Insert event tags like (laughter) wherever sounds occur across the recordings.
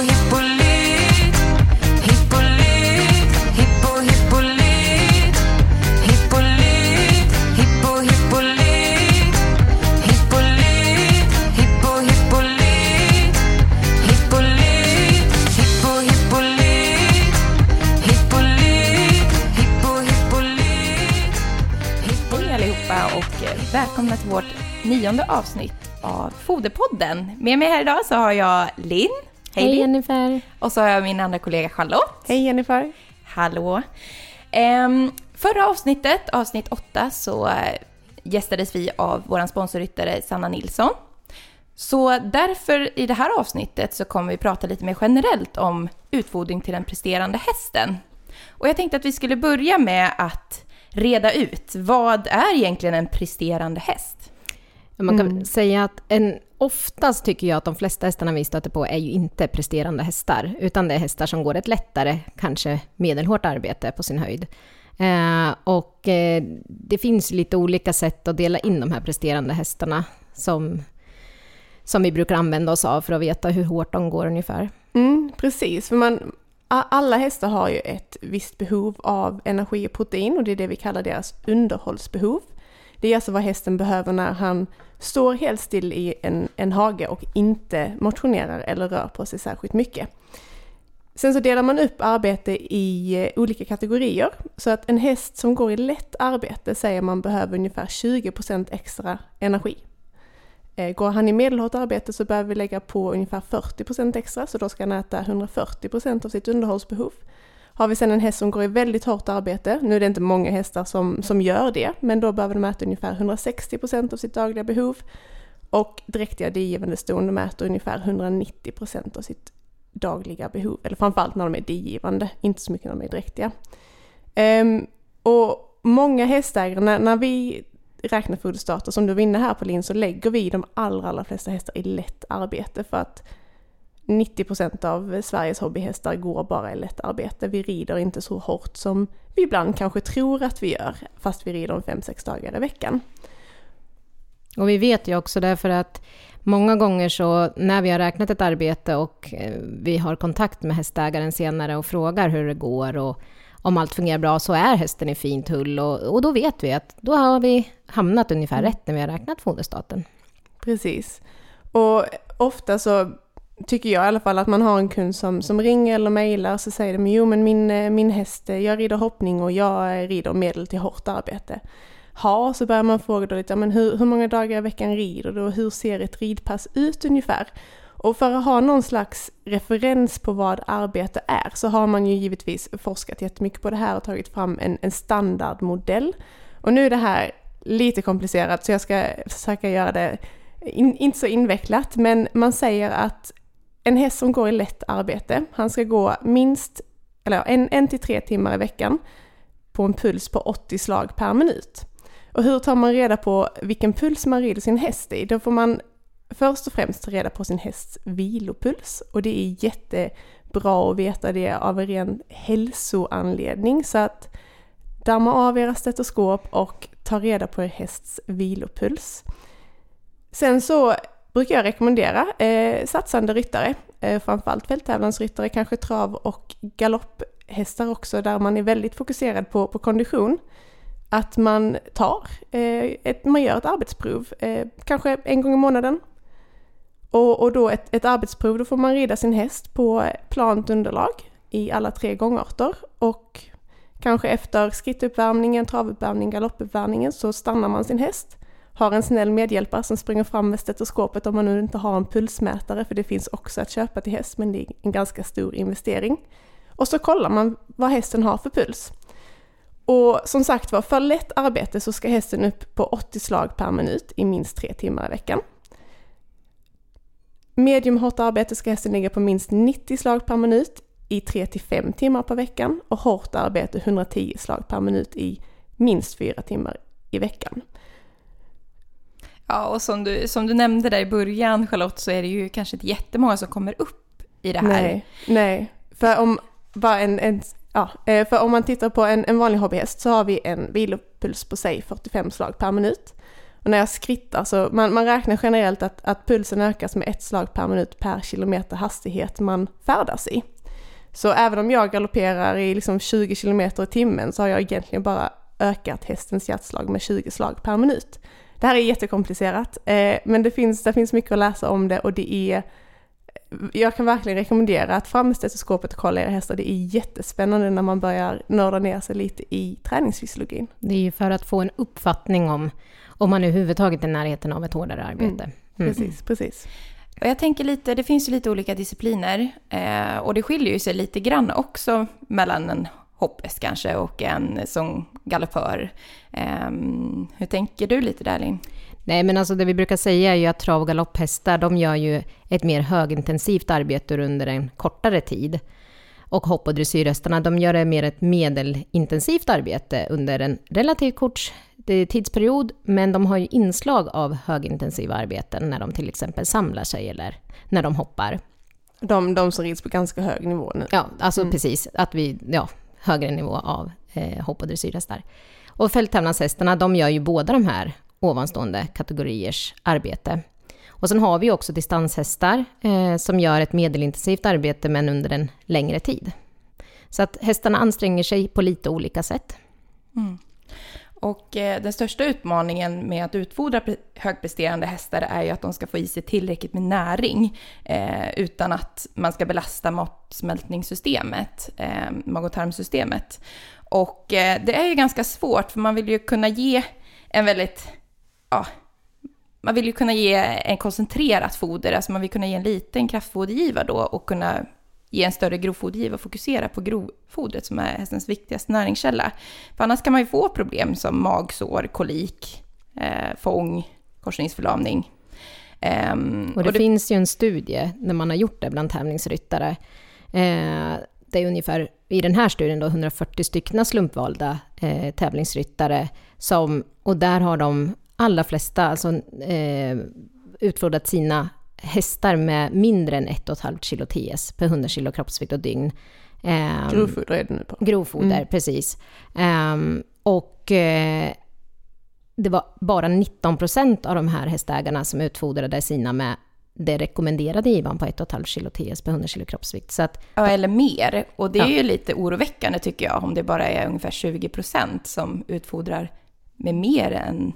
hippolyt Hippolyt, hippo hippolyt Hippolyt, hippo hippolyt Hippolyt, hippo hippolyt Hippolyt, hippo hippolyt Hippolyt, hippo hippolyt Hej allihopa och välkomna till vårt nionde avsnitt av Foderpodden. Med mig här idag så har jag Linn. Hej, Hej. Jennifer. Och så har jag min andra kollega Charlotte. Hej Jennifer! Hallå! Ehm, förra avsnittet, avsnitt åtta, så eh, gästades vi av vår sponsorryttare Sanna Nilsson. Så därför i det här avsnittet så kommer vi prata lite mer generellt om utfodring till den presterande hästen. Och jag tänkte att vi skulle börja med att reda ut, vad är egentligen en presterande häst? Man kan säga att en, oftast tycker jag att de flesta hästarna vi stöter på är ju inte presterande hästar, utan det är hästar som går ett lättare, kanske medelhårt arbete på sin höjd. Eh, och eh, det finns lite olika sätt att dela in de här presterande hästarna som, som vi brukar använda oss av för att veta hur hårt de går ungefär. Mm, precis, för man, alla hästar har ju ett visst behov av energi och protein och det är det vi kallar deras underhållsbehov. Det är alltså vad hästen behöver när han står helt still i en, en hage och inte motionerar eller rör på sig särskilt mycket. Sen så delar man upp arbete i eh, olika kategorier. Så att en häst som går i lätt arbete säger man behöver ungefär 20% extra energi. Eh, går han i medelhårt arbete så behöver vi lägga på ungefär 40% extra, så då ska han äta 140% av sitt underhållsbehov. Har vi sedan en häst som går i väldigt hårt arbete, nu är det inte många hästar som, som gör det, men då behöver de äta ungefär 160 procent av sitt dagliga behov. Och dräktiga digivande ston, de äter ungefär 190 procent av sitt dagliga behov, eller framförallt när de är digivande, inte så mycket när de är dräktiga. Um, och många hästägare, när, när vi räknar foderstarter som du var inne här på Linn, så lägger vi de allra, allra flesta hästar i lätt arbete för att 90% av Sveriges hobbyhästar går bara i lätt arbete. Vi rider inte så hårt som vi ibland kanske tror att vi gör, fast vi rider om 5-6 dagar i veckan. Och vi vet ju också därför att många gånger så när vi har räknat ett arbete och eh, vi har kontakt med hästägaren senare och frågar hur det går och om allt fungerar bra så är hästen i fint hull och, och då vet vi att då har vi hamnat ungefär rätt när vi har räknat foderstaten. Precis. Och ofta så tycker jag i alla fall att man har en kund som, som ringer eller mejlar så säger de jo men min, eh, min häst, eh, jag rider hoppning och jag eh, rider medel till hårt arbete. Ja, så börjar man fråga då lite, ja, men hur, hur många dagar i veckan rider du och hur ser ett ridpass ut ungefär? Och för att ha någon slags referens på vad arbete är så har man ju givetvis forskat jättemycket på det här och tagit fram en, en standardmodell. Och nu är det här lite komplicerat så jag ska försöka göra det in, inte så invecklat, men man säger att en häst som går i lätt arbete, han ska gå minst eller ja, en, en till tre timmar i veckan på en puls på 80 slag per minut. Och hur tar man reda på vilken puls man rider sin häst i? Då får man först och främst ta reda på sin hästs vilopuls och det är jättebra att veta det av en ren hälsoanledning så att damma av era stetoskop och ta reda på er hästs vilopuls. Sen så brukar jag rekommendera eh, satsande ryttare, eh, framförallt fälttävlansryttare, kanske trav och galopphästar också, där man är väldigt fokuserad på, på kondition. Att man tar, eh, ett, man gör ett arbetsprov, eh, kanske en gång i månaden. Och, och då ett, ett arbetsprov, då får man rida sin häst på plant underlag i alla tre gångarter och kanske efter skrittuppvärmningen, travuppvärmningen, galoppuppvärmningen så stannar man sin häst har en snäll medhjälpare som springer fram med stetoskopet om man nu inte har en pulsmätare, för det finns också att köpa till häst, men det är en ganska stor investering. Och så kollar man vad hästen har för puls. Och som sagt var, för lätt arbete så ska hästen upp på 80 slag per minut i minst tre timmar i veckan. Medium hårt arbete ska hästen ligga på minst 90 slag per minut i 3 till 5 timmar per veckan och hårt arbete 110 slag per minut i minst 4 timmar i veckan. Ja, och som du, som du nämnde där i början Charlotte så är det ju kanske inte jättemånga som kommer upp i det här. Nej, nej. För om, bara en, en, ja, eh, för om man tittar på en, en vanlig hobbyhäst så har vi en vilopuls på sig 45 slag per minut. Och när jag skrittar så, man, man räknar generellt att, att pulsen ökas med ett slag per minut per kilometer hastighet man färdas i. Så även om jag galopperar i liksom 20 kilometer i timmen så har jag egentligen bara ökat hästens hjärtslag med 20 slag per minut. Det här är jättekomplicerat, eh, men det finns, det finns mycket att läsa om det och det är jag kan verkligen rekommendera att fram med stetoskopet och kolla era hästar. Det är jättespännande när man börjar nörda ner sig lite i träningsfysiologin. Det är ju för att få en uppfattning om om man överhuvudtaget är i närheten av ett hårdare arbete. Mm. Precis, precis. Och jag tänker lite, det finns ju lite olika discipliner eh, och det skiljer ju sig lite grann också mellan en hoppes kanske och en som galoppör. Eh, hur tänker du lite där Linn? Nej, men alltså det vi brukar säga är ju att trav och galopphästar, de gör ju ett mer högintensivt arbete under en kortare tid. Och hopp och dressyrhästarna, de gör det mer ett medelintensivt arbete under en relativt kort tidsperiod, men de har ju inslag av högintensiva arbeten när de till exempel samlar sig eller när de hoppar. De, de som rids på ganska hög nivå nu? Ja, alltså mm. precis. Att vi, ja, högre nivå av eh, hopp och dressyrhästar. Och fälttävlanshästarna, de gör ju båda de här ovanstående kategoriers arbete. Och sen har vi också distanshästar eh, som gör ett medelintensivt arbete men under en längre tid. Så att hästarna anstränger sig på lite olika sätt. Mm. Och eh, den största utmaningen med att utfodra högpresterande hästar är ju att de ska få i sig tillräckligt med näring eh, utan att man ska belasta matsmältningssystemet, eh, mag och tarmsystemet. Och eh, det är ju ganska svårt för man vill ju kunna ge en väldigt, ja, man vill ju kunna ge en koncentrerat foder, alltså man vill kunna ge en liten kraftfodergivare då och kunna ge en större grovfodergiva och fokusera på grovfodret som är hästens viktigaste näringskälla. För annars kan man ju få problem som magsår, kolik, eh, fång, korsningsförlamning. Um, och det, och det, finns ju en studie när man har gjort det bland tävlingsryttare. Eh, det är ungefär, i den här studien då, 140 stycken slumpvalda eh, tävlingsryttare som, och där har de allra flesta alltså, eh, utfodrat sina hästar med mindre än 1,5 kilo TS per 100 kilo kroppsvikt och dygn. Um, grovfoder är det nu på. Grovfoder, mm. precis. Um, och uh, det var bara 19 procent av de här hästägarna som utfodrade sina med det rekommenderade givan på 1,5 kilo TS per 100 kilo kroppsvikt. Så att, ja, eller mer. Och det är ja. ju lite oroväckande tycker jag, om det bara är ungefär 20 procent som utfodrar med mer än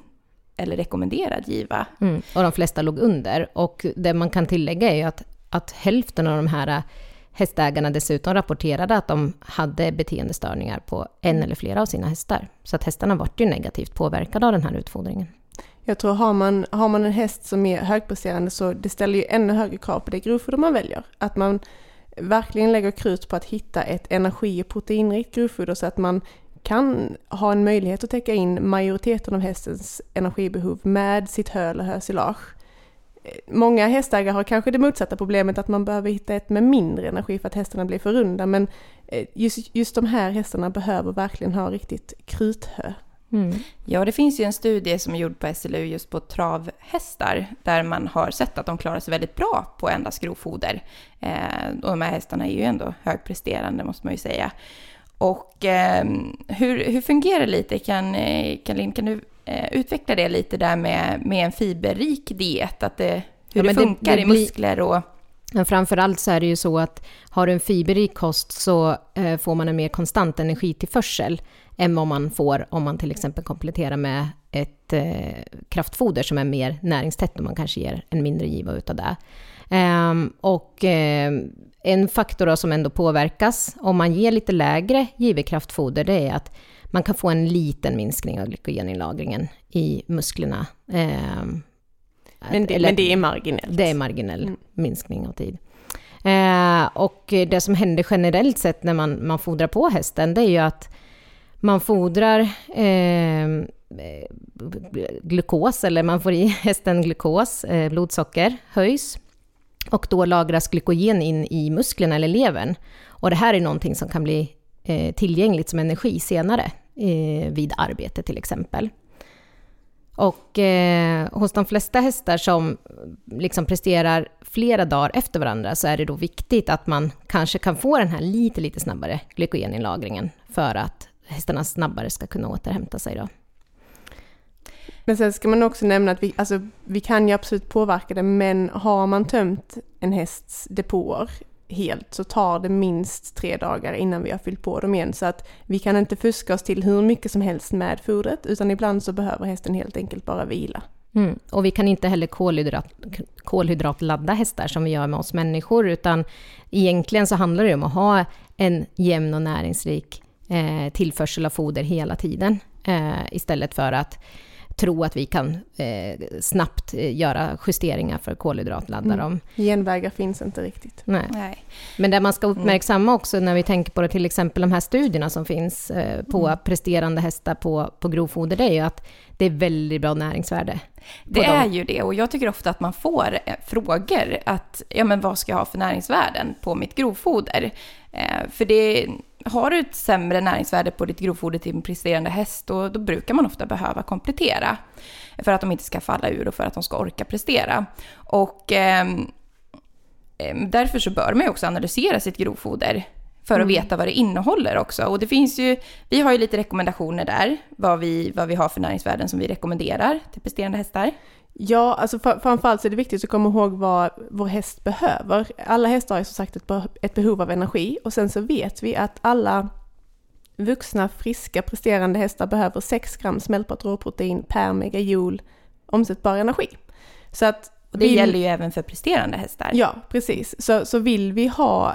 eller rekommenderad giva. Mm, och de flesta låg under. Och det man kan tillägga är ju att, att hälften av de här hästägarna dessutom rapporterade att de hade beteendestörningar på en eller flera av sina hästar. Så att hästarna vart ju negativt påverkade av den här utfodringen. Jag tror har man, har man en häst som är högpresterande så det ställer ju ännu högre krav på det grovfoder man väljer. Att man verkligen lägger krut på att hitta ett energi och proteinrikt grovfoder så att man kan ha en möjlighet att täcka in majoriteten av hästens energibehov med sitt hö eller hösilage. Många hästägare har kanske det motsatta problemet att man behöver hitta ett med mindre energi för att hästarna blir för runda men eh, just, just de här hästarna behöver verkligen ha riktigt kruthö. Mm. Ja, det finns ju en studie som är gjord på SLU just på travhästar där man har sett att de klarar sig väldigt bra på endast grovfoder. Eh, och de här hästarna är ju ändå högpresterande måste man ju säga. Och eh, hur, hur fungerar det lite? Kan, eh, kan, Lin, kan du eh, utveckla det lite där med, med en fiberrik diet? Att det, hur ja, det funkar det, det i muskler och... Men framförallt så är det ju så att har du en fiberrik kost så eh, får man en mer konstant energitillförsel än vad man får om man till exempel kompletterar med ett eh, kraftfoder som är mer näringstätt och man kanske ger en mindre giva utav det. Ehm, och eh, en faktor som ändå påverkas om man ger lite lägre givet kraftfoder, det är att man kan få en liten minskning av glykogeninlagringen i musklerna. Ehm, men, det, eller, men det är marginellt? Det är marginell mm. minskning av tid. Uh, och det som händer generellt sett när man, man fodrar på hästen, det är ju att man fodrar eh, glukos, eller man får i (laughs) hästen glukos, eh, blodsocker höjs. Och då lagras glykogen in i musklerna eller levern. Och det här är någonting som kan bli eh, tillgängligt som energi senare, eh, vid arbete till exempel. Och eh, hos de flesta hästar som liksom presterar flera dagar efter varandra så är det då viktigt att man kanske kan få den här lite, lite snabbare glykogeninlagringen för att hästarna snabbare ska kunna återhämta sig. Då. Men sen ska man också nämna att vi, alltså, vi kan ju absolut påverka det, men har man tömt en hästs depåer helt så tar det minst tre dagar innan vi har fyllt på dem igen. Så att vi kan inte fuska oss till hur mycket som helst med fodret, utan ibland så behöver hästen helt enkelt bara vila. Mm. Och vi kan inte heller kolhydrat, kolhydratladda hästar som vi gör med oss människor, utan egentligen så handlar det om att ha en jämn och näringsrik eh, tillförsel av foder hela tiden, eh, istället för att tro att vi kan eh, snabbt eh, göra justeringar för kolhydratladda Mm. dem. Genvägar finns inte riktigt. Nej. Nej. Men det man ska uppmärksamma också när vi tänker på det, till exempel de här studierna som finns eh, på presterande hästar på, på grovfoder, det är ju att det är väldigt bra näringsvärde. Det dem. är ju det och jag tycker ofta att man får eh, frågor att ja men vad ska jag ha för näringsvärden på mitt grovfoder? Eh, för det, har du ett sämre näringsvärde på ditt grovfoder till en presterande häst då, då brukar man ofta behöva komplettera för att de inte ska falla ur och för att de ska orka prestera. Och ehm, därför så bör man ju också analysera sitt grovfoder för att veta vad det innehåller också. Och det finns ju, vi har ju lite rekommendationer där, vad vi, vad vi har för näringsvärden som vi rekommenderar till presterande hästar. Ja, alltså fr- framförallt så är det viktigt att komma ihåg vad vår häst behöver. Alla hästar har ju som sagt ett behov av energi och sen så vet vi att alla vuxna, friska, presterande hästar behöver 6 gram smältbart råprotein per megajoule omsättbar energi. Så att Och det vill- gäller ju även för presterande hästar. Ja, precis. Så, så vill vi ha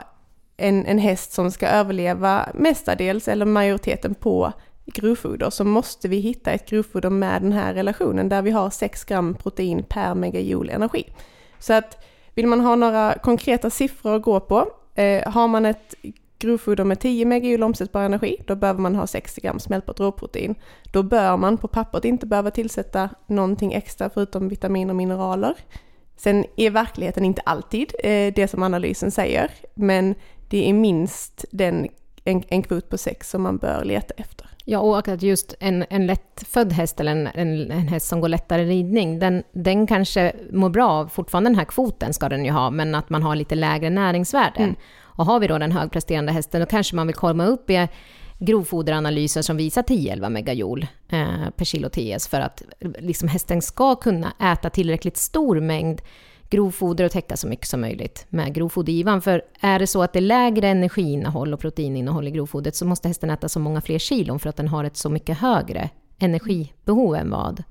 en, en häst som ska överleva mestadels eller majoriteten på grovfoder så måste vi hitta ett grovfoder med den här relationen där vi har 6 gram protein per megajoule energi. Så att vill man ha några konkreta siffror att gå på, eh, har man ett grovfoder med 10 megajoule omsättbar energi, då behöver man ha 60 gram smältbart råprotein. Då bör man på pappret inte behöva tillsätta någonting extra förutom vitaminer och mineraler. Sen är verkligheten inte alltid eh, det som analysen säger, men det är minst den, en, en kvot på 6 som man bör leta efter. Ja, och att just en, en lättfödd häst eller en, en, en häst som går lättare ridning, den, den kanske mår bra av, fortfarande den här kvoten ska den ju ha, men att man har lite lägre näringsvärden. Mm. Och har vi då den högpresterande hästen, då kanske man vill komma upp i grovfoderanalyser som visar 10-11 megajoule eh, per kilo TS för att liksom hästen ska kunna äta tillräckligt stor mängd grovfoder och täcka så mycket som möjligt med grovfodergivan. För är det så att det är lägre energiinnehåll och proteininnehåll i grovfodret så måste hästen äta så många fler kilon för att den har ett så mycket högre energibehov än vad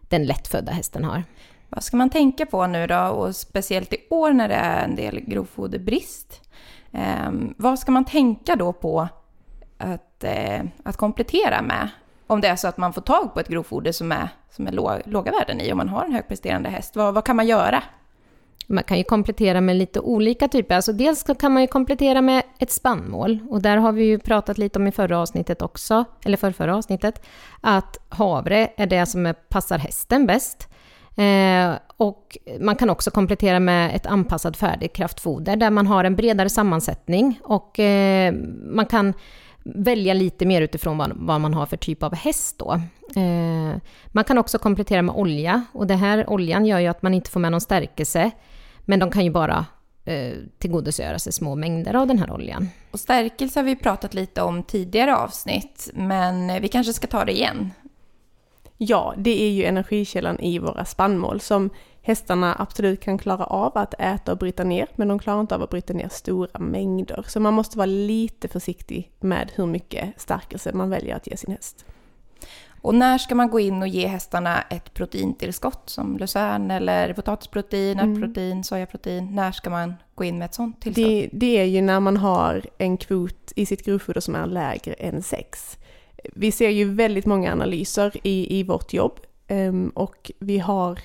den lättfödda hästen har. Vad ska man tänka på nu då, och speciellt i år när det är en del grovfoderbrist? Eh, vad ska man tänka då på att, eh, att komplettera med? Om det är så att man får tag på ett grovfoder som är, som är låga värden i, om man har en högpresterande häst. Vad, vad kan man göra? Man kan ju komplettera med lite olika typer. Alltså dels kan man ju komplettera med ett spannmål. Och där har vi ju pratat lite om i förra avsnittet också, eller för förra avsnittet, att havre är det som passar hästen bäst. Eh, och man kan också komplettera med ett anpassat färdigkraftfoder där man har en bredare sammansättning och eh, man kan välja lite mer utifrån vad, vad man har för typ av häst då. Eh, man kan också komplettera med olja och det här oljan gör ju att man inte får med någon stärkelse men de kan ju bara eh, tillgodogöra sig små mängder av den här oljan. Och stärkelse har vi pratat lite om tidigare avsnitt, men vi kanske ska ta det igen. Ja, det är ju energikällan i våra spannmål som hästarna absolut kan klara av att äta och bryta ner, men de klarar inte av att bryta ner stora mängder. Så man måste vara lite försiktig med hur mycket stärkelse man väljer att ge sin häst. Och när ska man gå in och ge hästarna ett proteintillskott som lucern eller potatisprotein, ärtprotein, sojaprotein? När ska man gå in med ett sånt tillskott? Det, det är ju när man har en kvot i sitt grovfoder som är lägre än 6. Vi ser ju väldigt många analyser i, i vårt jobb ehm, och vi har,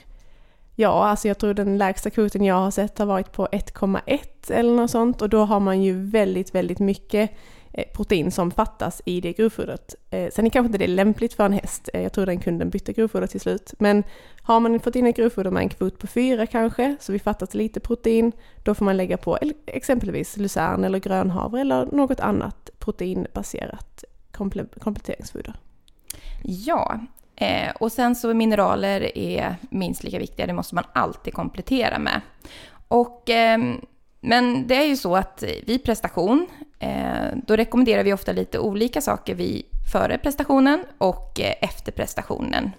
ja alltså jag tror den lägsta kvoten jag har sett har varit på 1,1 eller något sånt och då har man ju väldigt, väldigt mycket Eh, protein som fattas i det grovfodret. Eh, sen är kanske inte det lämpligt för en häst, eh, jag tror den kunden bytte grovfoder till slut, men har man fått in ett grovfoder med en kvot på fyra kanske, så vi fattas lite protein, då får man lägga på exempelvis lucern eller grönhavre eller något annat proteinbaserat kompletteringsfoder. Ja, eh, och sen så mineraler är minst lika viktiga. Det måste man alltid komplettera med. Och, ehm, men det är ju så att vid prestation, Eh, då rekommenderar vi ofta lite olika saker vid före prestationen och eh, efter prestationen.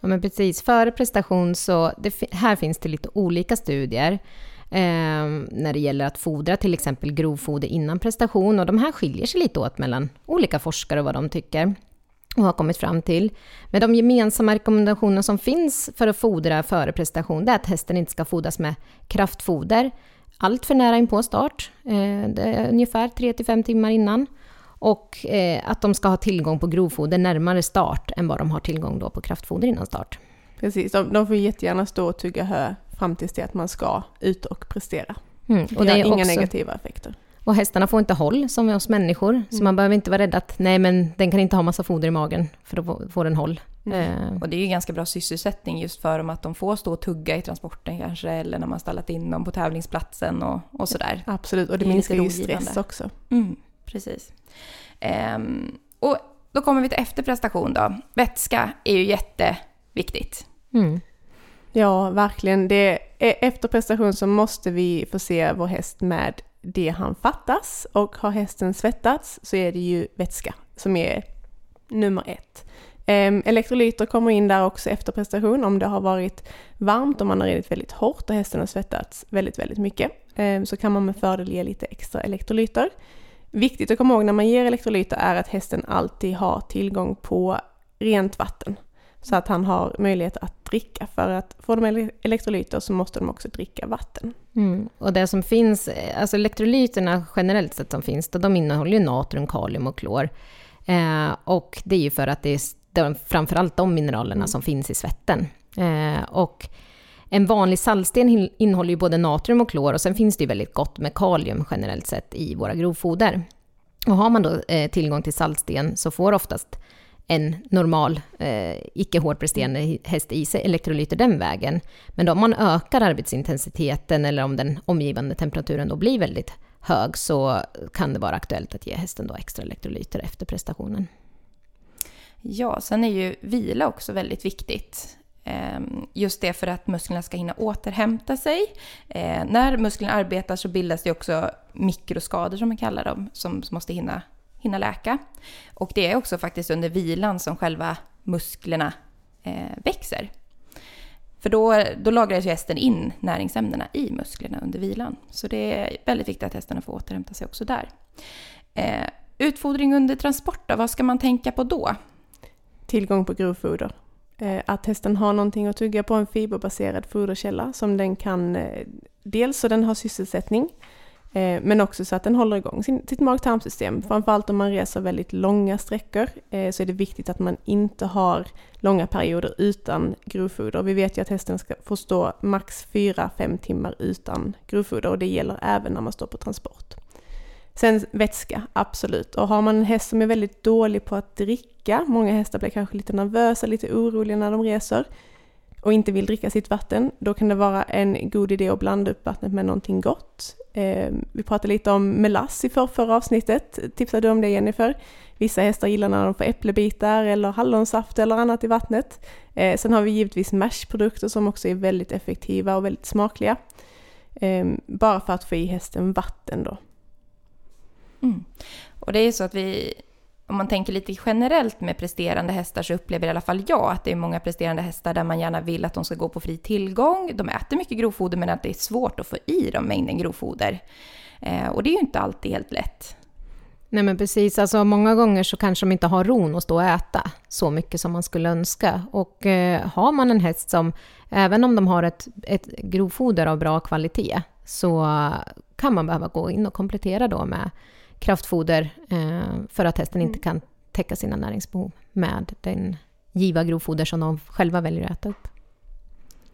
Ja, men precis. Före prestation så, det, här finns det lite olika studier eh, när det gäller att fodra till exempel grovfoder innan prestation och de här skiljer sig lite åt mellan olika forskare och vad de tycker och har kommit fram till. Men de gemensamma rekommendationer som finns för att fodra före prestation det är att hästen inte ska fodras med kraftfoder allt för nära in på start, eh, det är ungefär 3-5 timmar innan. Och eh, att de ska ha tillgång på grovfoder närmare start än vad de har tillgång då på kraftfoder innan start. Precis, de, de får jättegärna stå och tugga hö fram tills det att man ska ut och prestera. Mm. Det Och, det har är inga också, negativa effekter. Och hästarna får inte håll som vi hos människor, så man behöver inte vara rädd att nej men den kan inte ha massa foder i magen för då får- den håll. Eh, Och det är ju ganska bra sysselsättning just för dem att de får stå och tugga i transporten kanske eller när man stallat in dem på tävlingsplatsen och, och sådär. Absolut, och det, Det minskar ju stress också. Mm, precis. Ehm, och då kommer vi till efterprestation då. Vätska är ju jätteviktigt. mm. Ja, verkligen. Det är, efter prestation så måste vi förse vår häst med det han fattas och har hästen svettats så är det ju vätska som är nummer ett. Ehm, elektrolyter kommer in där också efter prestation om det har varit varmt, om man har ridit väldigt hårt och hästen har svettats väldigt, väldigt mycket. Ehm, så kan man med fördel ge lite extra elektrolyter. Viktigt att komma ihåg när man ger elektrolyter är att hästen alltid har tillgång på rent vatten. Så att han har möjlighet att dricka. För att få de ele- elektrolyter så måste de också dricka vatten. Mm. Och det som finns, eh, alltså elektrolyterna generellt sett som finns, de innehåller ju natrium, kalium och klor. Eh, och det är ju för att det är de, framförallt de mineralerna som finns i svetten. Eh, och en vanlig saltsten innehåller ju både natrium och klor och sen finns det ju väldigt gott med kalium generellt sett i våra grovfoder. Och har man då eh, tillgång till saltsten så får oftast en normal, eh, icke hårdpresterande hi- häst i sig elektrolyter den vägen. Men då om man ökar arbetsintensiteten eller om den omgivande temperaturen då blir väldigt hög så kan det vara aktuellt att ge hästen då extra elektrolyter efter prestationen. Ja, sen är ju vila också väldigt viktigt. Ehm, Just det för att musklerna ska hinna återhämta sig. Eh, När musklerna arbetar så bildas det också mikroskador som man kallar dem, som måste hinna, hinna läka. Och det är också faktiskt under vilan som själva musklerna eh, växer. För då, då lagrar ju hästen in näringsämnena i musklerna under vilan. Så det är väldigt viktigt att hästarna får återhämta sig också där. Eh, Utfodring under transport då, vad ska man tänka på då? Tillgång på grovfoder. Eh, att hästen har någonting att tugga på, en fiberbaserad foderkälla som den kan, eh, dels så den har sysselsättning, eh, men också så att den håller igång sin, sitt mag-tarmsystem. Framförallt om man reser väldigt långa sträckor eh, så är det viktigt att man inte har långa perioder utan grovfoder. Vi vet ju att hästen ska få stå max 4-5 timmar utan grovfoder och det gäller även när man står på transport. Sen vätska, absolut. Och har man en häst som är väldigt dålig på att dricka, många hästar blir kanske lite nervösa, lite oroliga när de reser och inte vill dricka sitt vatten, då kan det vara en god idé att blanda upp vattnet med någonting gott. Eh, vi pratade lite om melass i för, förra avsnittet, tipsade du om det Jennifer? Vissa hästar gillar när de får äpplebitar eller hallonsaft eller annat i vattnet. Eh, sen har vi givetvis mashprodukter som också är väldigt effektiva och väldigt smakliga. Eh, bara för att få i hästen vatten då. Mm. Och det är ju så att vi, om man tänker lite generellt med presterande hästar så upplever i alla fall jag att det är många presterande hästar där man gärna vill att de ska gå på fri tillgång. De äter mycket grovfoder men att det är svårt att få i dem mängden grovfoder. Eh, och det är ju inte alltid helt lätt. Nej men precis, alltså många gånger så kanske de inte har ron att stå och äta så mycket som man skulle önska. Och eh, har man en häst som, även om de har ett, ett grovfoder av bra kvalitet, så kan man behöva gå in och komplettera då med kraftfoder eh, för att hästen inte kan täcka sina näringsbehov med den giva grovfoder som de själva väljer att äta upp.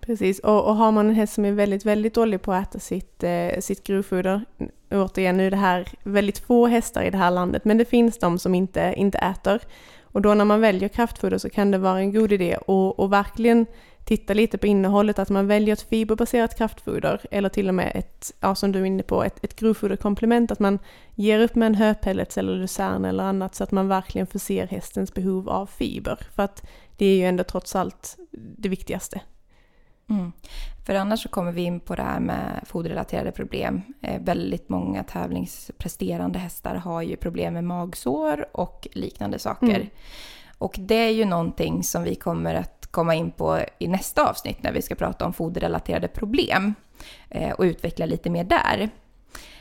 Precis, och, och har man en häst som är väldigt, väldigt dålig på att äta sitt, eh, sitt grovfoder, återigen nu är det här väldigt få hästar i det här landet, men det finns de som inte, inte äter. Och då när man väljer kraftfoder så kan det vara en god idé att och verkligen titta lite på innehållet, att man väljer ett fiberbaserat kraftfoder eller till och med ett, ja, som du är inne på, ett, ett grovfoderkomplement, att man ger upp med en höpellets eller lucern eller annat så att man verkligen förser hästens behov av fiber. För att det är ju ändå trots allt det viktigaste. Mm. För annars så kommer vi in på det här med foderrelaterade problem. Eh, väldigt många tävlingspresterande hästar har ju problem med magsår och liknande saker. Mm. Och det är ju någonting som vi kommer att komma in på i nästa avsnitt när vi ska prata om foderrelaterade problem eh, och utveckla lite mer där.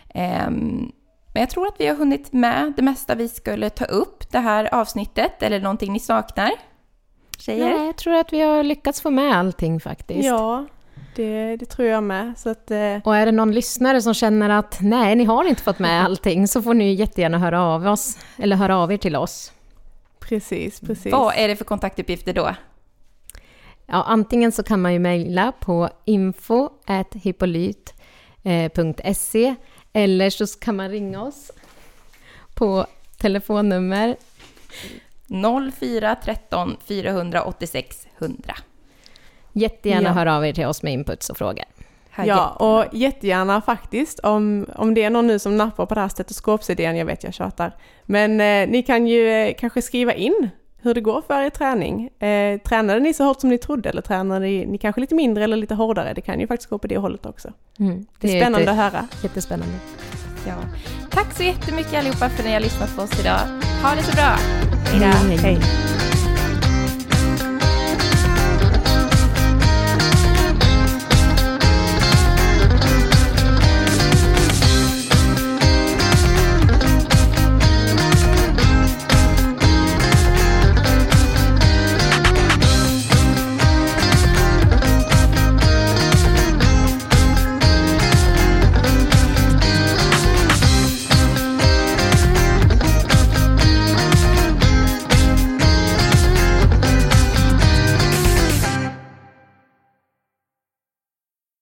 Ehm, men jag tror att vi har hunnit med det mesta vi skulle ta upp det här avsnittet, eller någonting ni saknar? Tjejer? Nej, jag tror att vi har lyckats få med allting faktiskt. Ja, det, det tror jag med. Så att, eh, Och är det någon lyssnare som känner att nej, ni har inte fått med allting, så får ni jättegärna höra av oss, eller höra av er till oss. Precis, precis. Vad är det för kontaktuppgifter då? Ja, antingen så kan man ju mejla på info.hippolyt.se eller så kan man ringa oss på telefonnummer 04 13 486 100. Jättegärna Ja. höra av er till oss med inputs och frågor. Ja, och jättegärna faktiskt om, om det är någon nu som nappar på det här stetoskopsidén, jag vet jag tjatar. Men eh, ni kan ju eh, kanske skriva in hur det går för er träning. Eh, tränade ni så hårt som ni trodde eller tränade ni, ni kanske lite mindre eller lite hårdare? Det kan ju faktiskt gå på det hållet också. Mm, Det är spännande att höra. Jättespännande. Ja. Tack så jättemycket allihopa för att ni har lyssnat på oss idag. Ha det så bra! Hej då! Hej, hej. Hej!